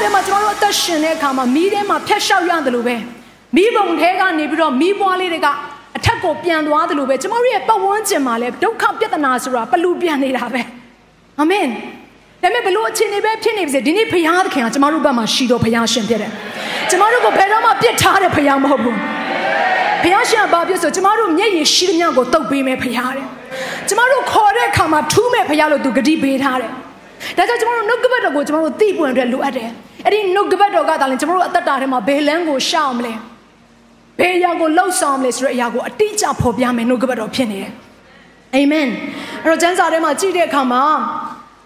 ထဲမှာကျွန်တော်တို့အသက်ရှင်တဲ့အခါမှာမီးထဲမှာဖျက်လျှောက်ရတယ်လို့ပဲမီးပုံထဲကနေပြီးတော့မီးပွားလေးတွေကအထက်ကိုပြန်သွားတယ်လို့ပဲကျွန်တော်တို့ရဲ့ပတ်ဝန်းကျင်မှာလည်းဒုက္ခပြဿနာဆိုတာပလူပြန်နေတာပဲအာမင်ဒါပေမဲ့ဘလို့အခြေအနေပဲဖြစ်နေပါစေဒီနေ့ဖခင်သခင်ကကျွန်တော်တို့ဘက်မှာရှိတော့ဖခင်ရှင်ဖြစ်တယ်ကျွန်တော်တို့ကိုဘယ်တော့မှပြစ်ထားတဲ့ဖခင်မဟုတ်ဘူးဖခင်ရှင်ကဘာဖြစ်ဆိုကျွန်တော်တို့မျက်ရည်ရှိသမျှကိုတုပ်ပေးမယ်ဖခင်တဲ့ကျွန်တော်တို့ခေါ်တဲ့အခါမှာထူးမဲ့ဖခင်လို့သူဂတိပေးထားတယ် ဒါကြောင့်ကျွန်တော်တို့နှုတ်ကပတ်တော်ကိုကျွန်တော်တို့သိပွင့်အတွက်လိုအပ်တယ်အဲ့ဒီနှုတ်ကပတ်တော်ကသာလျှင်ကျွန်တော်တို့အသက်တာထဲမှာဘယ်လန်းကိုရှောင်မလဲဘယ်အရာကိုလှုပ်ဆောင်မလဲဆိုတဲ့အရာကိုအတိအကျဖော်ပြမယ်နှုတ်ကပတ်တော်ဖြစ်နေတယ်အာမင်အဲ့တော့ကျမ်းစာထဲမှာကြည့်တဲ့အခါမှာ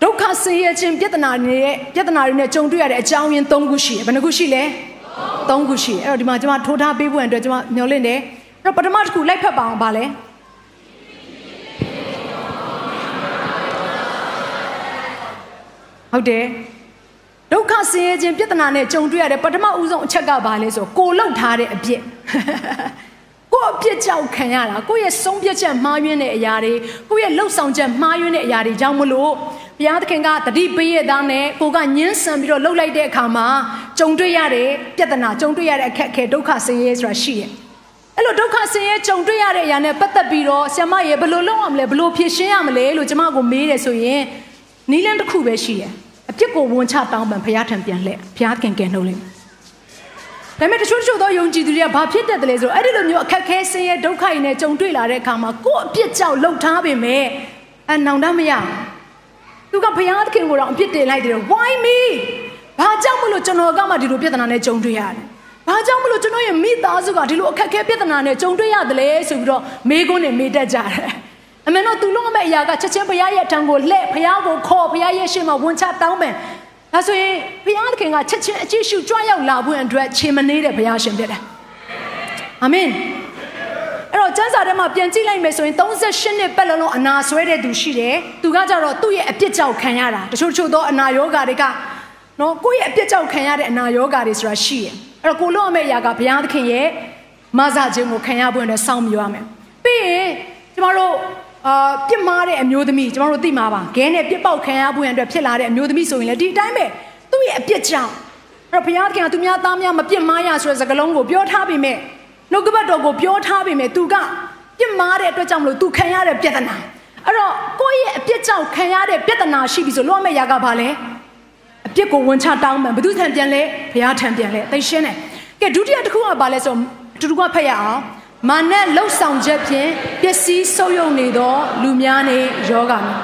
ဒုက္ခဆင်းရဲခြင်းပြဿနာတွေနဲ့ပြဿနာတွေနဲ့ကြုံတွေ့ရတဲ့အကြောင်းရင်း၃ခုရှိတယ်ဘယ်နှခုရှိလဲ၃ခုရှိအဲ့တော့ဒီမှာကျွန်မထိုးထားပေးဖို့အတွက်ကျွန်မမျှော်လင့်တယ်အဲ့တော့ပထမတစ်ခုလိုက်ဖက်ပါအောင်ပါလဲ ဟုတ်တယ်ဒုက္ခဆင်းရဲခြင်းပြဿနာနဲ့ကြုံတွေ့ရတဲ့ပထမဦးဆုံးအချက်ကဘာလဲဆိုကိုလောက်ထားတဲ့အပြစ်ကိုအပြစ်ကြောက်ခံရတာကိုရဲ့ဆုံးဖြတ်ချက်မှားယွင်းတဲ့အရာတွေကိုရဲ့လှုပ်ဆောင်ချက်မှားယွင်းတဲ့အရာတွေကြောင့်မလို့ဘုရားသခင်ကတတိပေးရတဲ့နဲ့ကိုကညှင်းဆန်ပြီးတော့လှုပ်လိုက်တဲ့အခါမှာကြုံတွေ့ရတဲ့ပြဿနာကြုံတွေ့ရတဲ့အခက်အခဲဒုက္ခဆင်းရဲဆိုတာရှိတယ်အဲ့လိုဒုက္ခဆင်းရဲကြုံတွေ့ရတဲ့အရာနဲ့ပတ်သက်ပြီးတော့ဆ iam ရေဘယ်လိုလုပ်ရမလဲဘယ်လိုဖြေရှင်းရမလဲလို့ကျမကိုမေးတယ်ဆိုရင်နီးလန်းတစ်ခုပဲရှိတယ် အပြစ်ကိုဝန်ချတောင်းပန်ဘုရားထံပြန်လှည့်ဘုရားခင်ကယ်နှုတ်လိမ့်မယ်ဒါပေမဲ့တချို့တချို့သောယုံကြည်သူတွေကဘာဖြစ်တတ်တယ်လဲဆိုတော့အဲ့ဒီလိုမျိုးအခက်ခဲဆင်းရဲဒုက္ခတွေနဲ့ကြုံတွေ့လာတဲ့အခါမှာကိုယ့်အပြစ်ကြောင့်လှုပ်ထားပေမဲ့အနောင်တမရသူကဘုရားသခင်ကိုတော့အပြစ်တင်လိုက်တယ် why me ဘာကြောင့်မလို့ကျွန်တော်ကမှဒီလိုပြဿနာနဲ့ကြုံတွေ့ရတယ်ဘာကြောင့်မလို့ကျွန်တော်ရဲ့မိသားစုကဒီလိုအခက်ခဲပြဿနာနဲ့ကြုံတွေ့ရတယ်လဲဆိုပြီးတော့မေးခွန်းနဲ့မေးတတ်ကြတယ် အမေတို့သူလုံးမဲ့အရာကချက်ချင်းဘုရားရဲ့ထံကိုလှည့်ဘုရားကိုခေါ်ဘုရားရဲ့ရှေ့မှာဝန်ချတောင်းပန်ဒါဆိုရင်ဘုရားသခင်ကချက်ချင်းအကြည့်ရှုကြွရောက်လာဖို့အတွက်ခြေမနေတဲ့ဘုရားရှင်ဖြစ်တယ်အာမင်အဲ့တော့ကျမ်းစာထဲမှာပြန်ကြည့်လိုက်မယ်ဆိုရင်38နှစ်ပတ်လုံးလုံးအနာဆွဲတဲ့သူရှိတယ်သူကကြတော့သူ့ရဲ့အပြစ်ကြောင့်ခံရတာတချို့တချို့သောအနာယောဂါတွေကနော်ကိုယ့်ရဲ့အပြစ်ကြောင့်ခံရတဲ့အနာယောဂါတွေဆိုတာရှိတယ်အဲ့တော့ကိုလုံးအမေအရာကဘုရားသခင်ရဲ့မဆာခြင်းကိုခံရဖို့အတွက်စောင့်မျှော်ရမယ်ပြီးရင်ကျမတို့အာ ပြစ်မှားတဲ့အမျိုးသမီးကျမတို့သိမှာပါခဲနဲ့ပြစ်ပေါက်ခံရဖို့ရန်အတွက်ဖြစ်လာတဲ့အမျိုးသမီးဆိုရင်လည်းဒီအတိုင်းပဲသူ့ရဲ့အပြစ်ကြောင့်အဲ့တော့ဘုရားသခင်ကသူများသားများမပြစ်မှားရဆိုတဲ့စကားလုံးကိုပြောထားပေမဲ့နှုတ်ကပတ်တော်ကိုပြောထားပေမဲ့သူကပြစ်မှားတဲ့အတွက်ကြောင့်မလို့သူခံရတဲ့ပြဿနာအဲ့တော့ကိုယ့်ရဲ့အပြစ်ကြောင့်ခံရတဲ့ပြဿနာရှိပြီဆိုလောမဲ့ရာကဘာလဲအပြစ်ကိုဝန်ချတောင်းမှန်ဘုသူထံပြန်လဲဘုရားထံပြန်လဲသိရှင်းတယ်ကဲဒုတိယတစ်ခုကဘာလဲဆိုတူတူကဖတ်ရအောင်မာနလှုပ်ဆောင်ချက်ဖြင့် ပျက်စီးဆုပ်ယုပ်နေသောလူများနေယောဂါများ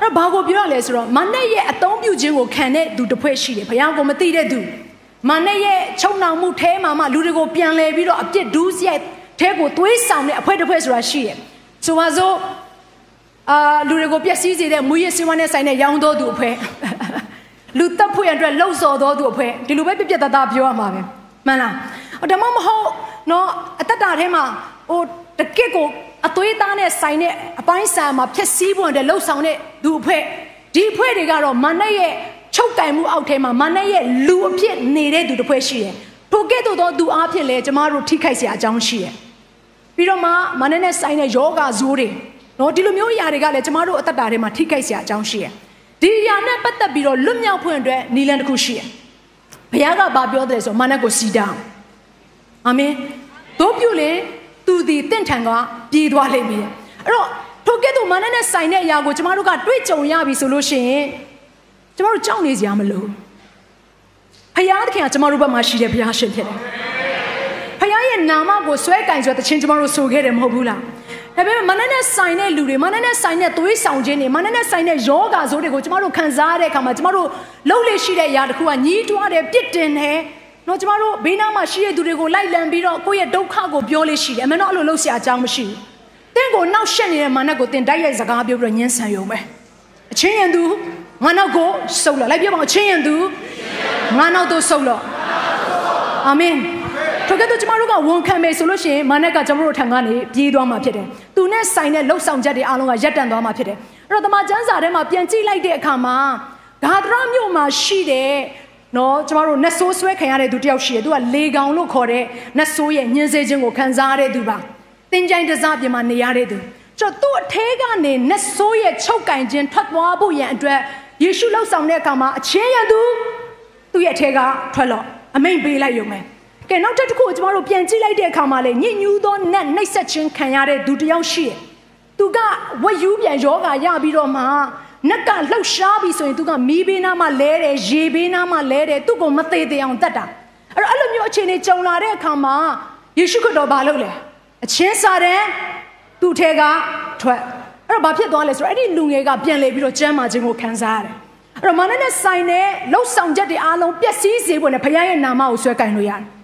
အဲ့ဘာကိုပြောရလဲဆိုတော့မာနရဲ့အသုံးပြုခြင်းကိုခံတဲ့သူတစ်ဖွဲ့ရှိတယ်ဘုရားကိုမသိတဲ့သူမာနရဲ့ချုံနှောင်မှုထဲမှာမှလူတွေကိုပြန်လဲပြီးတော့အပြစ်ဒူးစရိုက်ထဲကိုသွေးဆောင်တဲ့အဖွဲတစ်ဖွဲ့ဆိုတာရှိတယ်ဆိုပါစို့အာလူတွေကိုပျက်စီးစေတဲ့မူရစ်စင်ဝါနဲ့ဆိုင်တဲ့ရောင်းတော်သူအဖွဲလူတပ်ဖွဲ့အတွက်လှုပ်ဆော်တော်သူအဖွဲဒီလိုပဲပြပြတသားပြောရမှာပဲမှန်လားဒါမှမဟုတ်နော်အသက်တာထဲမှာဟိုတကစ်ကို အသွေးသားနဲ့ဆိုင်တဲ့အပိုင်းဆိုင်မှာဖြစ်စည်းဖို့အတွက်လှုပ်ဆောင်တဲ့သူအဖွဲ့ဒီအဖွဲ့တွေကတော့မနက်ရဲ့ချုပ်ကင်မှုအောက်ထဲမှာမနက်ရဲ့လူအဖြစ်နေတဲ့သူတစ်ဖွဲ့ရှိတယ်။ထိုကဲ့သို့သောသူအားဖြင့်လည်းကျမတို့ထိခိုက်စရာအကြောင်းရှိတယ်။ပြီးတော့မှမနက်နဲ့ဆိုင်တဲ့ယောဂဇိုးတွေနော်ဒီလိုမျိုးအရာတွေကလည်းကျမတို့အသက်တာထဲမှာထိခိုက်စရာအကြောင်းရှိတယ်။ဒီအရာနဲ့ပတ်သက်ပြီးတော့လွတ်မြောက်ဖွင့်အတွက်နီလန်တစ်ခုရှိတယ်။ဘုရားကဘာပြောတယ်ဆိုမနက်ကိုစီတောင်းအာမင်တို့ပြုလေ သူဒီတင့်ထံကပြေးသွားလိမ့်မယ်အဲ့တော့ထိုကဲ့သို့မာနနဲ့ဆိုင်တဲ့အရာကိုကျမတို့ကတွေ့ကြုံရပြီဆိုလို့ရှိရင်ကျမတို့ကြောက်နေစရာမလိုဖယားသခင်ကကျမတို့ဘက်မှာရှိတဲ့ဘုရားရှင်ဖြစ်တယ်ဖယားရဲ့နာမကိုဆွဲကင်ဆိုတဲ့ချင်းကျမတို့ဆိုခဲ့တယ်မဟုတ်ဘူးလားဒါပေမဲ့မနနဲ့ဆိုင်တဲ့လူတွေမနနဲ့ဆိုင်တဲ့သွေးဆောင်ခြင်းတွေမနနဲ့ဆိုင်တဲ့ယောဂါဆိုးတွေကိုကျမတို့ခံစားရတဲ့အခါမှာကျမတို့လှုပ်လေရှိတဲ့အရာတစ်ခုကညီးတွားတယ်ပြစ်တင်တယ် နော်ကျမတို့ဘေးနားမှာရှိတဲ့သူတွေကိုလိုက်လံပြီးတော့ကိုယ့်ရဲ့ဒုက္ခကိုပြောလို့ရှိတယ်အမှန်တော့အဲ့လိုလုပ်စရာအကြောင်းမရှိဘူး။တင့်ကိုနောက်ရှက်နေတဲ့မာနကိုတင်တိုက်ရိုက်စကားပြောပြီးတော့ညှင်းဆန်ရုံပဲ။အချင်းရင်သူငါနောက်ကိုစုပ်လာလိုက်ပြပါအောင်အချင်းရင်သူငါနောက်သို့ဆုတ်လော့အာမင်ထိုကဲ့သို့ကျမတို့ကဝန်ခံမယ်ဆိုလို့ရှိရင်မာနက်ကကျမတို့ထံကနေပြေးသွားမှာဖြစ်တယ်။သူနဲ့ဆိုင်တဲ့လှုပ်ဆောင်ချက်တွေအားလုံးကရပ်တန့်သွားမှာဖြစ်တယ်။အဲ့တော့တမန်ကျမ်းစာထဲမှာပြန်ကြည့်လိုက်တဲ့အခါမှာဂါဒရမြို့မှာရှိတဲ့ နော်ကျမတို့နတ်ဆိုးဆွဲခံရတဲ့သူတယောက်ရှိတယ်။သူကလေကောင်လို့ခေါ်တဲ့နတ်ဆိုးရဲ့ညှင်းဆဲခြင်းကိုခံစားရတဲ့သူပါ။တင်ကြိုင်တစားပြင်မှာနေရတဲ့သူ။ကျတော့သူ့အထဲကနေနတ်ဆိုးရဲ့ချုပ်ကင်ခြင်းထွက်သွားဖို့ရန်အတွက်ယေရှုလှုပ်ဆောင်တဲ့အခါမှာအချင်းရသူသူ့ရဲ့အထဲကထွက်လော့အမိန်ပေးလိုက်ရုံပဲ။ကဲနောက်တစ်ခုကိုကျမတို့ပြန်ကြည့်လိုက်တဲ့အခါမှာလေညစ်ညူးသောနတ်နှိပ်စက်ခြင်းခံရတဲ့သူတယောက်ရှိတယ်။သူကဝက်ယူးပြန်ယောဂါရပြီးတော့မှ နက်ကလှုပ်ရှားပြီးဆိုရင်သူကမီးဘေးနားမှာလဲတယ်ရေဘေးနားမှာလဲတယ်သူ့ကိုမသေးသေးအောင်တတ်တာ။အဲ့တော့အဲ့လိုမျိုးအခြေအနေကြုံလာတဲ့အခါမှာယေရှုခရစ်တော်ဘာလုပ်လဲ။အချင်းစာတဲ့သူ့ထဲကထွက်အဲ့တော့ဘာဖြစ်သွားလဲဆိုတော့အဲ့ဒီလူငယ်ကပြန်လေပြီးတော့ကျမ်းမာခြင်းကိုခံစားရတယ်။အဲ့တော့မာနနဲ့ဆိုင်တဲ့လှုပ်ဆောင်ချက်တွေအားလုံးပျက်စီးစေဖို့နဲ့ဘုရားရဲ့နာမကိုဆွဲကင်လို့ရတယ်။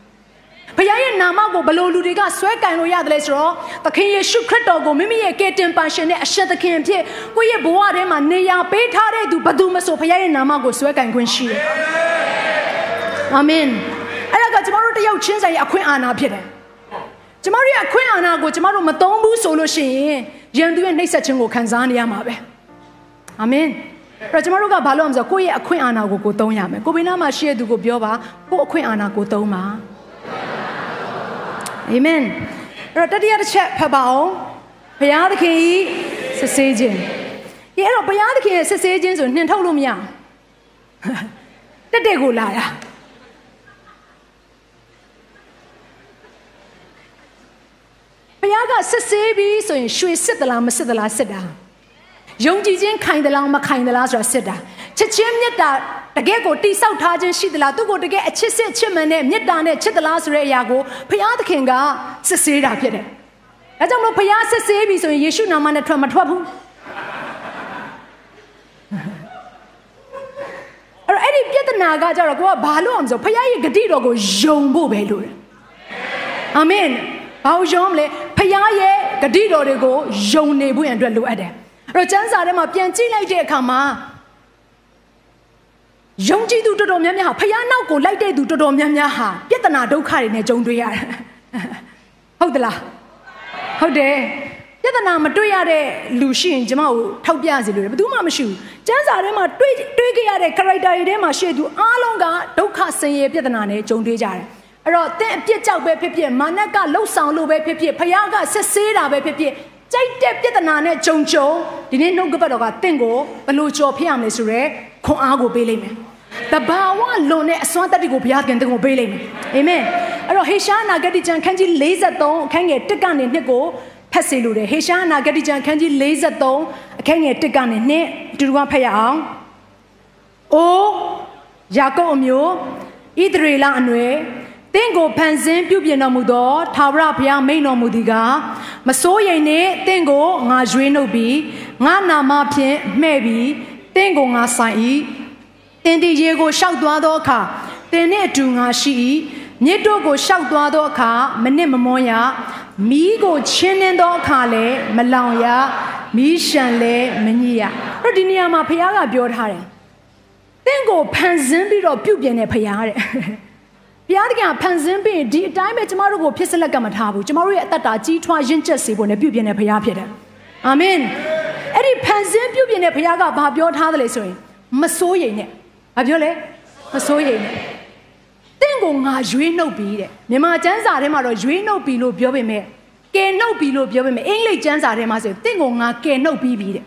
ဘုရားရဲ့နာမကိုဘလို့လူတွေကဆွဲကင်လို့ရတယ်လဲဆိုတော့သခင်ယေရှုခရစ်တော်ကိုမိမိရဲ့ကယ်တင်ပါရှင်နဲ့အရှက်သခင်ဖြစ်ကိုယ့်ရဲ့ဘဝထဲမှာနေရာပေးထားတဲ့သူဘယ်သူမဆိုဘုရားရဲ့နာမကိုဆွဲကင်ခွင့်ရှိတယ်။အာမင်။အဲ့ဒါကကျမတို့တယောက်ချင်းဆိုင်ရဲ့အခွင့်အာဏာဖြစ်တယ်။ကျမတို့ရဲ့အခွင့်အာဏာကိုကျမတို့မသုံးဘူးဆိုလို့ရှိရင်ယန်သူရဲ့နှိပ်စက်ခြင်းကိုခံစားနေရမှာပဲ။အာမင်။အဲ့တော့ကျမတို့ကဘာလို့အောင်ဆိုကိုယ့်ရဲ့အခွင့်အာဏာကိုကိုသုံးရမယ်။ကိုဘေးနားမှာရှိတဲ့သူကိုပြောပါကို့အခွင့်အာဏာကိုသုံးပါ။ အာမင်အဲ့တော့တတိယတစ်ချက်ဖတ်ပါအောင်ဘုရားသခင်ဤစစ်ဆေးခြင်းဒီအဲ့တော့ဘုရားသခင်ရဲ့စစ်ဆေးခြင်းဆိုနှင်ထုတ်လို့မရတက်တက်ကိုလာတာဘုရားကစစ်ဆေးပြီးဆိုရင်ရွှေစစ်သလားမစစ်သလားစစ်တာယုံကြည်ခြင်းခိုင်သလားမခိုင်သလားဆိုတာစစ်တာချစ်ချင်းမြတ်တာ တကယ်ကိုတိဆောက်ထားခြင်းရှိသလားသူ့ကိုတကယ်အချစ်စစ်ချစ်မှန်တဲ့မြတ်တာနဲ့ချစ်သလားဆိုတဲ့အရာကိုဘုရားသခင်ကစစ်ဆေးတာဖြစ်တယ်။ဒါကြောင့်မို့ဘုရားစစ်ဆေးပြီဆိုရင်ယေရှုနာမနဲ့ထွက်မထွက်ဘူး။အဲ့တော့အဲ့ဒီပြဿနာကကြတော့ကိုကဘာလို့အောင်ဆိုဘုရားရဲ့ဂတိတော်ကိုယုံဖို့ပဲလို့။အာမင်။ဘာလို့ယုံမလဲ။ဘုရားရဲ့ဂတိတော်တွေကိုယုံနေဖို့ရန်အတွက်လိုအပ်တယ်။အဲ့တော့ကျမ်းစာထဲမှာပြန်ကြည့်လိုက်တဲ့အခါမှာ ယုံကြည်သူတော်တော်များများဟာဖယားနောက်ကိုလိုက်တဲ့သူတော်တော်များများဟာပြဿနာဒုက္ခတွေနဲ့ကြုံတွေ့ရတယ်ဟုတ်သလားဟုတ်တယ်ပြဿနာမတွေ့ရတဲ့လူရှိရင်ကျမကိုထောက်ပြစီလို့ဘယ်သူမှမရှိဘူးကျမ်းစာထဲမှာတွေ့တွေ့ခဲ့ရတဲ့ character တွေထဲမှာရှိသူအားလုံးကဒုက္ခဆင်းရဲပြဿနာနဲ့ကြုံတွေ့ကြတယ်အဲ့တော့တင့်အပြစ်ကြောက်ပဲဖြစ်ဖြစ်မာနကလှုပ်ဆောင်လို့ပဲဖြစ်ဖြစ်ဖယားကဆက်ဆေးတာပဲဖြစ်ဖြစ် ကြိုက်တဲ့ပြဿနာနဲ့ကြုံကြုံဒီနေ့နှုတ်ကပတ်တော်ကတင့်ကိုဘလို့ကြော်ဖြစ်ရမလဲဆိုရဲခွန်အားကိုပေးလိုက်မယ်တဘာဝလွန်တဲ့အစွမ်းတက်ကိုဘုရားခင်တင့်ကိုပေးလိုက်မယ်အာမင်အဲ့တော့ဟေရှာနာဂတိကျမ်းခန်းကြီး43အခန်းငယ်1ကနေ2ကိုဖတ်စီလို့တယ်ဟေရှာနာဂတိကျမ်းခန်းကြီး43အခန်းငယ်1ကနေ2အတူတူကဖတ်ရအောင်အိုးယာကုပ်အမျိုးဣသရေလအနွယ် တင့်ကိုဖန်ဆင်းပြုပြင်တော်မူသောထာဝရဘုရားမိန်တော်မူသည်ကမစိုးရိမ်နှင့်တင့်ကိုငါရွေးနှုတ်ပြီးငါနာမဖြင့်မှဲ့ပြီးတင့်ကိုငါဆိုင်၏တင်ဒီရေကိုရှောက်သွားသောအခါတင်နှင့်အတူငါရှိ၏မြစ်တို့ကိုရှောက်သွားသောအခါမနစ်မမွန်းရမီးကိုချင်းနှင်းသောအခါလည်းမလောင်ရမီးရှံလည်းမညစ်ရအဲ့ဒီနေရာမှာဘုရားကပြောထားတယ်တင့်ကိုဖန်ဆင်းပြီးတော့ပြုတ်ပြင်တဲ့ဘုရားတဲ့ ဘုရားတကယ်ဖန်ဆင်းပြီးဒီအတိုင်းပဲကျမတို့ကိုဖြစ်စလက်ကမထားဘူးကျမတို့ရဲ့အသက်တာကြီးထွားရင့်ကျက်စေဖို့နဲ့ပြုတ်ပြင်တဲ့ဘုရားဖြစ်တယ်အာမင်အဲ့ဒီဖန်ဆင်းပြုတ်ပြင်တဲ့ဘုရားကဘာပြောထားတယ်လဲဆိုရင်မစိုးရိမ်နဲ့ဘာပြောလဲမစိုးရိမ်နဲ့တင့်ကိုငါရွေးနှုတ်ပြီးတဲ့မြန်မာကျမ်းစာထဲမှာတော့ရွေးနှုတ်ပြီးလို့ပြောပေမဲ့ကယ်နှုတ်ပြီးလို့ပြောပေမဲ့အင်္ဂလိပ်ကျမ်းစာထဲမှာဆိုတင့်ကိုငါကယ်နှုတ်ပြီးပြီတဲ့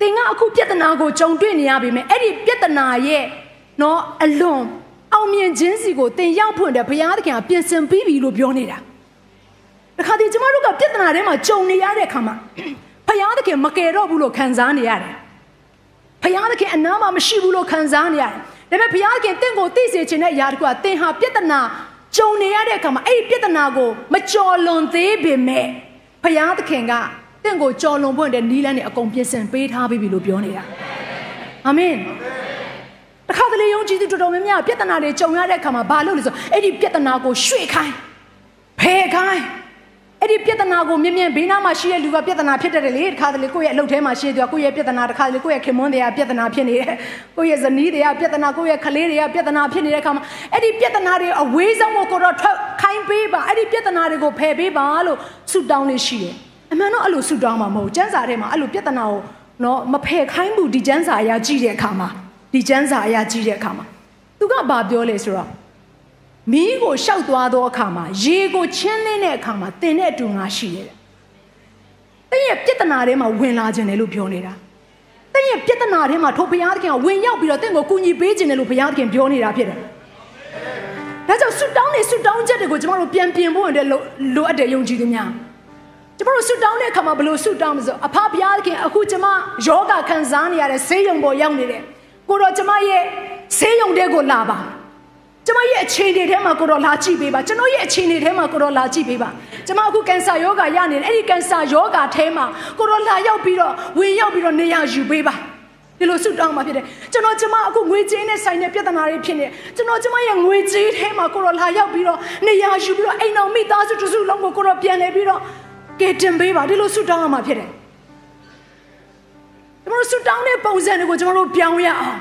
တင်ကအခုပြဿနာကိုကြုံတွေ့နေရပေမဲ့အဲ့ဒီပြဿနာရဲ့နော်အလွန် အောင်မြင်ခြင်းစီကိုတင်ရောက်ဖွင့်တယ်ဘုရားသခင်ကပြင်ဆင်ပြီးပြီလို့ပြောနေတာတခါတည်းကျမတို့ကပြဿနာထဲမှာကြုံနေရတဲ့အခါမှာဘုရားသခင်မကယ်တော့ဘူးလို့ခံစားနေရတယ်ဖယားသခင်အနားမှာမရှိဘူးလို့ခံစားနေရတယ်။ဒါပေမဲ့ဖယားသခင်တင့်ကိုသိစေခြင်းတဲ့အရာတခုကသင်ဟာပြဿနာကြုံနေရတဲ့အခါမှာအဲ့ဒီပြဿနာကိုမကြော်လွန်သေးပေမဲ့ဖယားသခင်ကတင့်ကိုကြော်လွန်ဖို့တဲ့နီးလန်းနဲ့အကုန်ပြင်ဆင်ပေးထားပြီလို့ပြောနေတာ။အာမင်။ တခါတလေယုံကြည်သူတော်တော်များများပြဿနာတွေကြုံရတဲ့အခါမှာဘာလုပ်လဲဆိုအဲ့ဒီပြဿနာကိုရွှေ့ခိုင်းဖယ်ခိုင်းအဲ့ဒီပြဿနာကိုမြင်မြင်ဘေးနားမှာရှိတဲ့လူကပြဿနာဖြစ်တယ်လေတခါတလေကိုယ့်ရဲ့အလုပ်ထဲမှာရှိတဲ့ကိုယ့်ရဲ့ပြဿနာတခါတလေကိုယ့်ရဲ့ခင်မွန်းတွေကပြဿနာဖြစ်နေတယ်ကိုယ့်ရဲ့ဇနီးတွေကပြဿနာကိုယ့်ရဲ့ကလေးတွေကပြဿနာဖြစ်နေတဲ့အခါမှာအဲ့ဒီပြဿနာတွေအဝေးဆုံးကိုကိုတော့ထွက်ခိုင်းပေးပါအဲ့ဒီပြဿနာတွေကိုဖယ်ပေးပါလို့ဆုတောင်းလေးရှိတယ်အမှန်တော့အဲ့လိုဆုတောင်းမှာမဟုတ်ကျမ်းစာထဲမှာအဲ့လိုပြဿနာကိုနော်မဖယ်ခိုင်းဘူးဒီကျမ်းစာအရာကြည့်တဲ့အခါမှာ ဒီကျမ်းစာအရာကြည့်တဲ့အခါမှာသူကဘာပြောလဲဆိုတော့မီးကိုရှောက်သွားသောအခါမှာရေကိုချင်းလင်းတဲ့အခါမှာတင်တဲ့အတူငါရှိတယ်။တဲ့ရဲ့ပြဿနာထဲမှာဝင်လာခြင်းတယ်လို့ပြောနေတာ။တဲ့ရဲ့ပြဿနာထဲမှာထိုဘုရားသခင်ကဝင်ရောက်ပြီးတော့တင့်ကိုကူညီပေးခြင်းတယ်လို့ဘုရားသခင်ပြောနေတာဖြစ်တယ်။ဒါကြောင့်ဆုတောင်းနေဆုတောင်းချက်တွေကိုကျမတို့ပြန်ပြင်ဖို့အတွက်လိုအပ်တယ်ယုံကြည်သူများ။ကျမတို့ဆုတောင်းတဲ့အခါမှာဘယ်လိုဆုတောင်းမလဲဆိုအဖဘုရားသခင်အခုကျမယောဂခံစားနေရတဲ့ဆေးရုံပေါ်ရောက်နေတယ်။ ကိုတော့ကျမရဲ့ဆေးရုံတဲကိုလာပါ။ကျမရဲ့အခြေအနေထဲမှာကိုတော့လာကြည့်ပေးပါကျွန်တော်ရဲ့အခြေအနေထဲမှာကိုတော့လာကြည့်ပေးပါကျမအခုကင်ဆာယောဂါရနေတယ်အဲ့ဒီကင်ဆာယောဂါထဲမှာကိုတော့လာရောက်ပြီးတော့ဝင်ရောက်ပြီးတော့နေရာယူပေးပါဒီလိုဆုတောင်းมาဖြစ်တယ်ကျွန်တော်ကျမအခုငွေကြေးနဲ့ဆိုင်တဲ့ပြဿနာတွေဖြစ်နေကျွန်တော်ကျမရဲ့ငွေကြေးထဲမှာကိုတော့လာရောက်ပြီးတော့နေရာယူပြီးတော့အိမ်တော်မိသားစုတစုလုံးကိုကိုတော့ပြန်လဲပြီးတော့ကဲတင်ပေးပါဒီလိုဆုတောင်းရမှာဖြစ်တယ်ကျွန် တော်ဆုတောင်းတဲ့ပုံစံတွေကိုကျွန်တော်တို့ပြောင်းရအောင်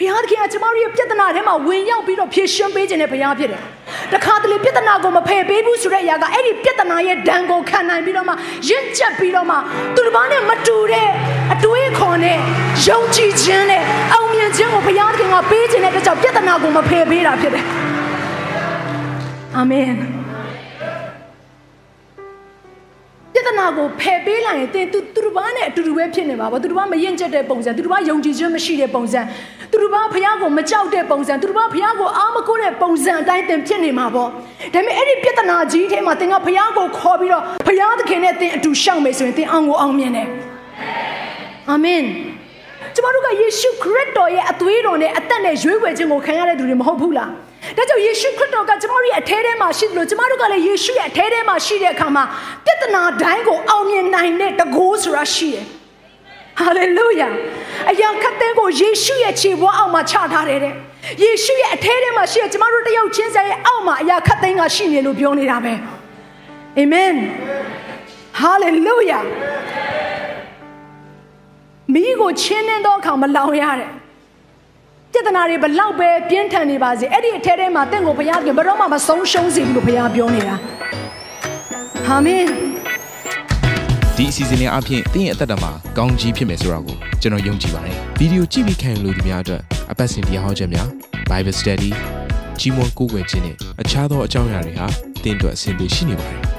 ဘုရားသခင်ကကျမတို့ရဲ့ပြဿနာထဲမှာဝင်ရောက်ပြီးတော့ဖြေရှင်းပေးခြင်းနဲ့ဘုရားဖြစ်တယ်။တခါတလေပြဿနာကိုမဖယ်ပေးဘူးဆိုတဲ့အရာကအဲ့ဒီပြဿနာရဲ့ဒဏ်ကိုခံနိုင်ပြီးတော့မှရင့်ကျက်ပြီးတော့မှသူတစ်ပါးနဲ့မတူတဲ့အတွေးခေါ်နဲ့ယုံကြည်ခြင်းနဲ့အောင်မြင်ခြင်းကိုဘုရားသခင်ကပေးခြင်းနဲ့တကြောင်ပြဿနာကိုမဖယ်ပေးတာဖြစ်တယ်။အာမင်။ နာကိုဖယ်ပေးလိုက်ရင်သင်သူသူတစ်ပါးနဲ့အတူတူပဲဖြစ်နေပါဘောသူတစ်ပါးမရင်ကျက်တဲ့ပုံစံသူတစ်ပါးယုံကြည်ခြင်းမရှိတဲ့ပုံစံသူတစ်ပါးဖះကိုမကြောက်တဲ့ပုံစံသူတစ်ပါးဖះကိုအားမကိုးတဲ့ပုံစံအတိုင်းသင်ဖြစ်နေမှာပေါ့ဒါပေမဲ့အဲ့ဒီပြဿနာကြီးထဲမှာသင်ကဖះကိုခေါ်ပြီးတော့ဖះသခင်နဲ့သင်အတူရှောက်မယ်ဆိုရင်သင်အောင်ကိုအောင်မြင်တယ်အာမင်ကျမတို့ကယေရှုခရစ်တော်ရဲ့အသွေးတော်နဲ့အသက်နဲ့ရွေးဝယ်ခြင်းကိုခံရတဲ့သူတွေမဟုတ်ဘူးလား ဒါကြောင့်ယေရှုခရစ်တော်ကကျမတို့ရဲ့အထဲထဲမှာရှိတယ်လို့ကျမတို့ကလည်းယေရှုရဲ့အထဲထဲမှာရှိတဲ့အခါမှာပြဿနာတိုင်းကိုအောင်မြင်နိုင်တဲ့တကိုးဆိုတာရှိတယ်ဟာလေလုယာအရာခတ်တဲ့ကိုယေရှုရဲ့ခြေဘဝအောက်မှာချထားတယ်တဲ့ယေရှုရဲ့အထဲထဲမှာရှိတဲ့ကျမတို့တယောက်ချင်းစီရဲ့အောက်မှာအရာခတ်တဲ့ကရှိနေလို့ပြောနေတာပဲအာမင်ဟာလေလုယာမိကိုချင်းနှင်းသောအခါမလောင်ရတဲ့ ပြဿနာတွေဘလောက်ပဲပြင်းထန်နေပါစေအဲ့ဒီအထဲထဲမှာတင့်ကိုဘုရားကဘယ်တော့မှမဆုံးရှုံးစေဘူးလို့ဘုရားပြောနေတာအာမင်ဒီအစီအစဉ်လေးအပြင်တင်းရဲ့အသက်တာမှာကောင်းကြီးဖြစ်မယ်ဆိုတာကိုကျွန်တော်ယုံကြည်ပါတယ်ဗီဒီယိုကြည့်ပြီးခံယူလို့ဒီများအတွက်အပတ်စဉ်တရားဟောခြင်းများ Bible Study ကြီးမွန်ကိုးကွယ်ခြင်းနဲ့အခြားသောအကြောင်းအရာတွေဟာတင်းအတွက်အဆင်ပြေရှိနေပါတယ်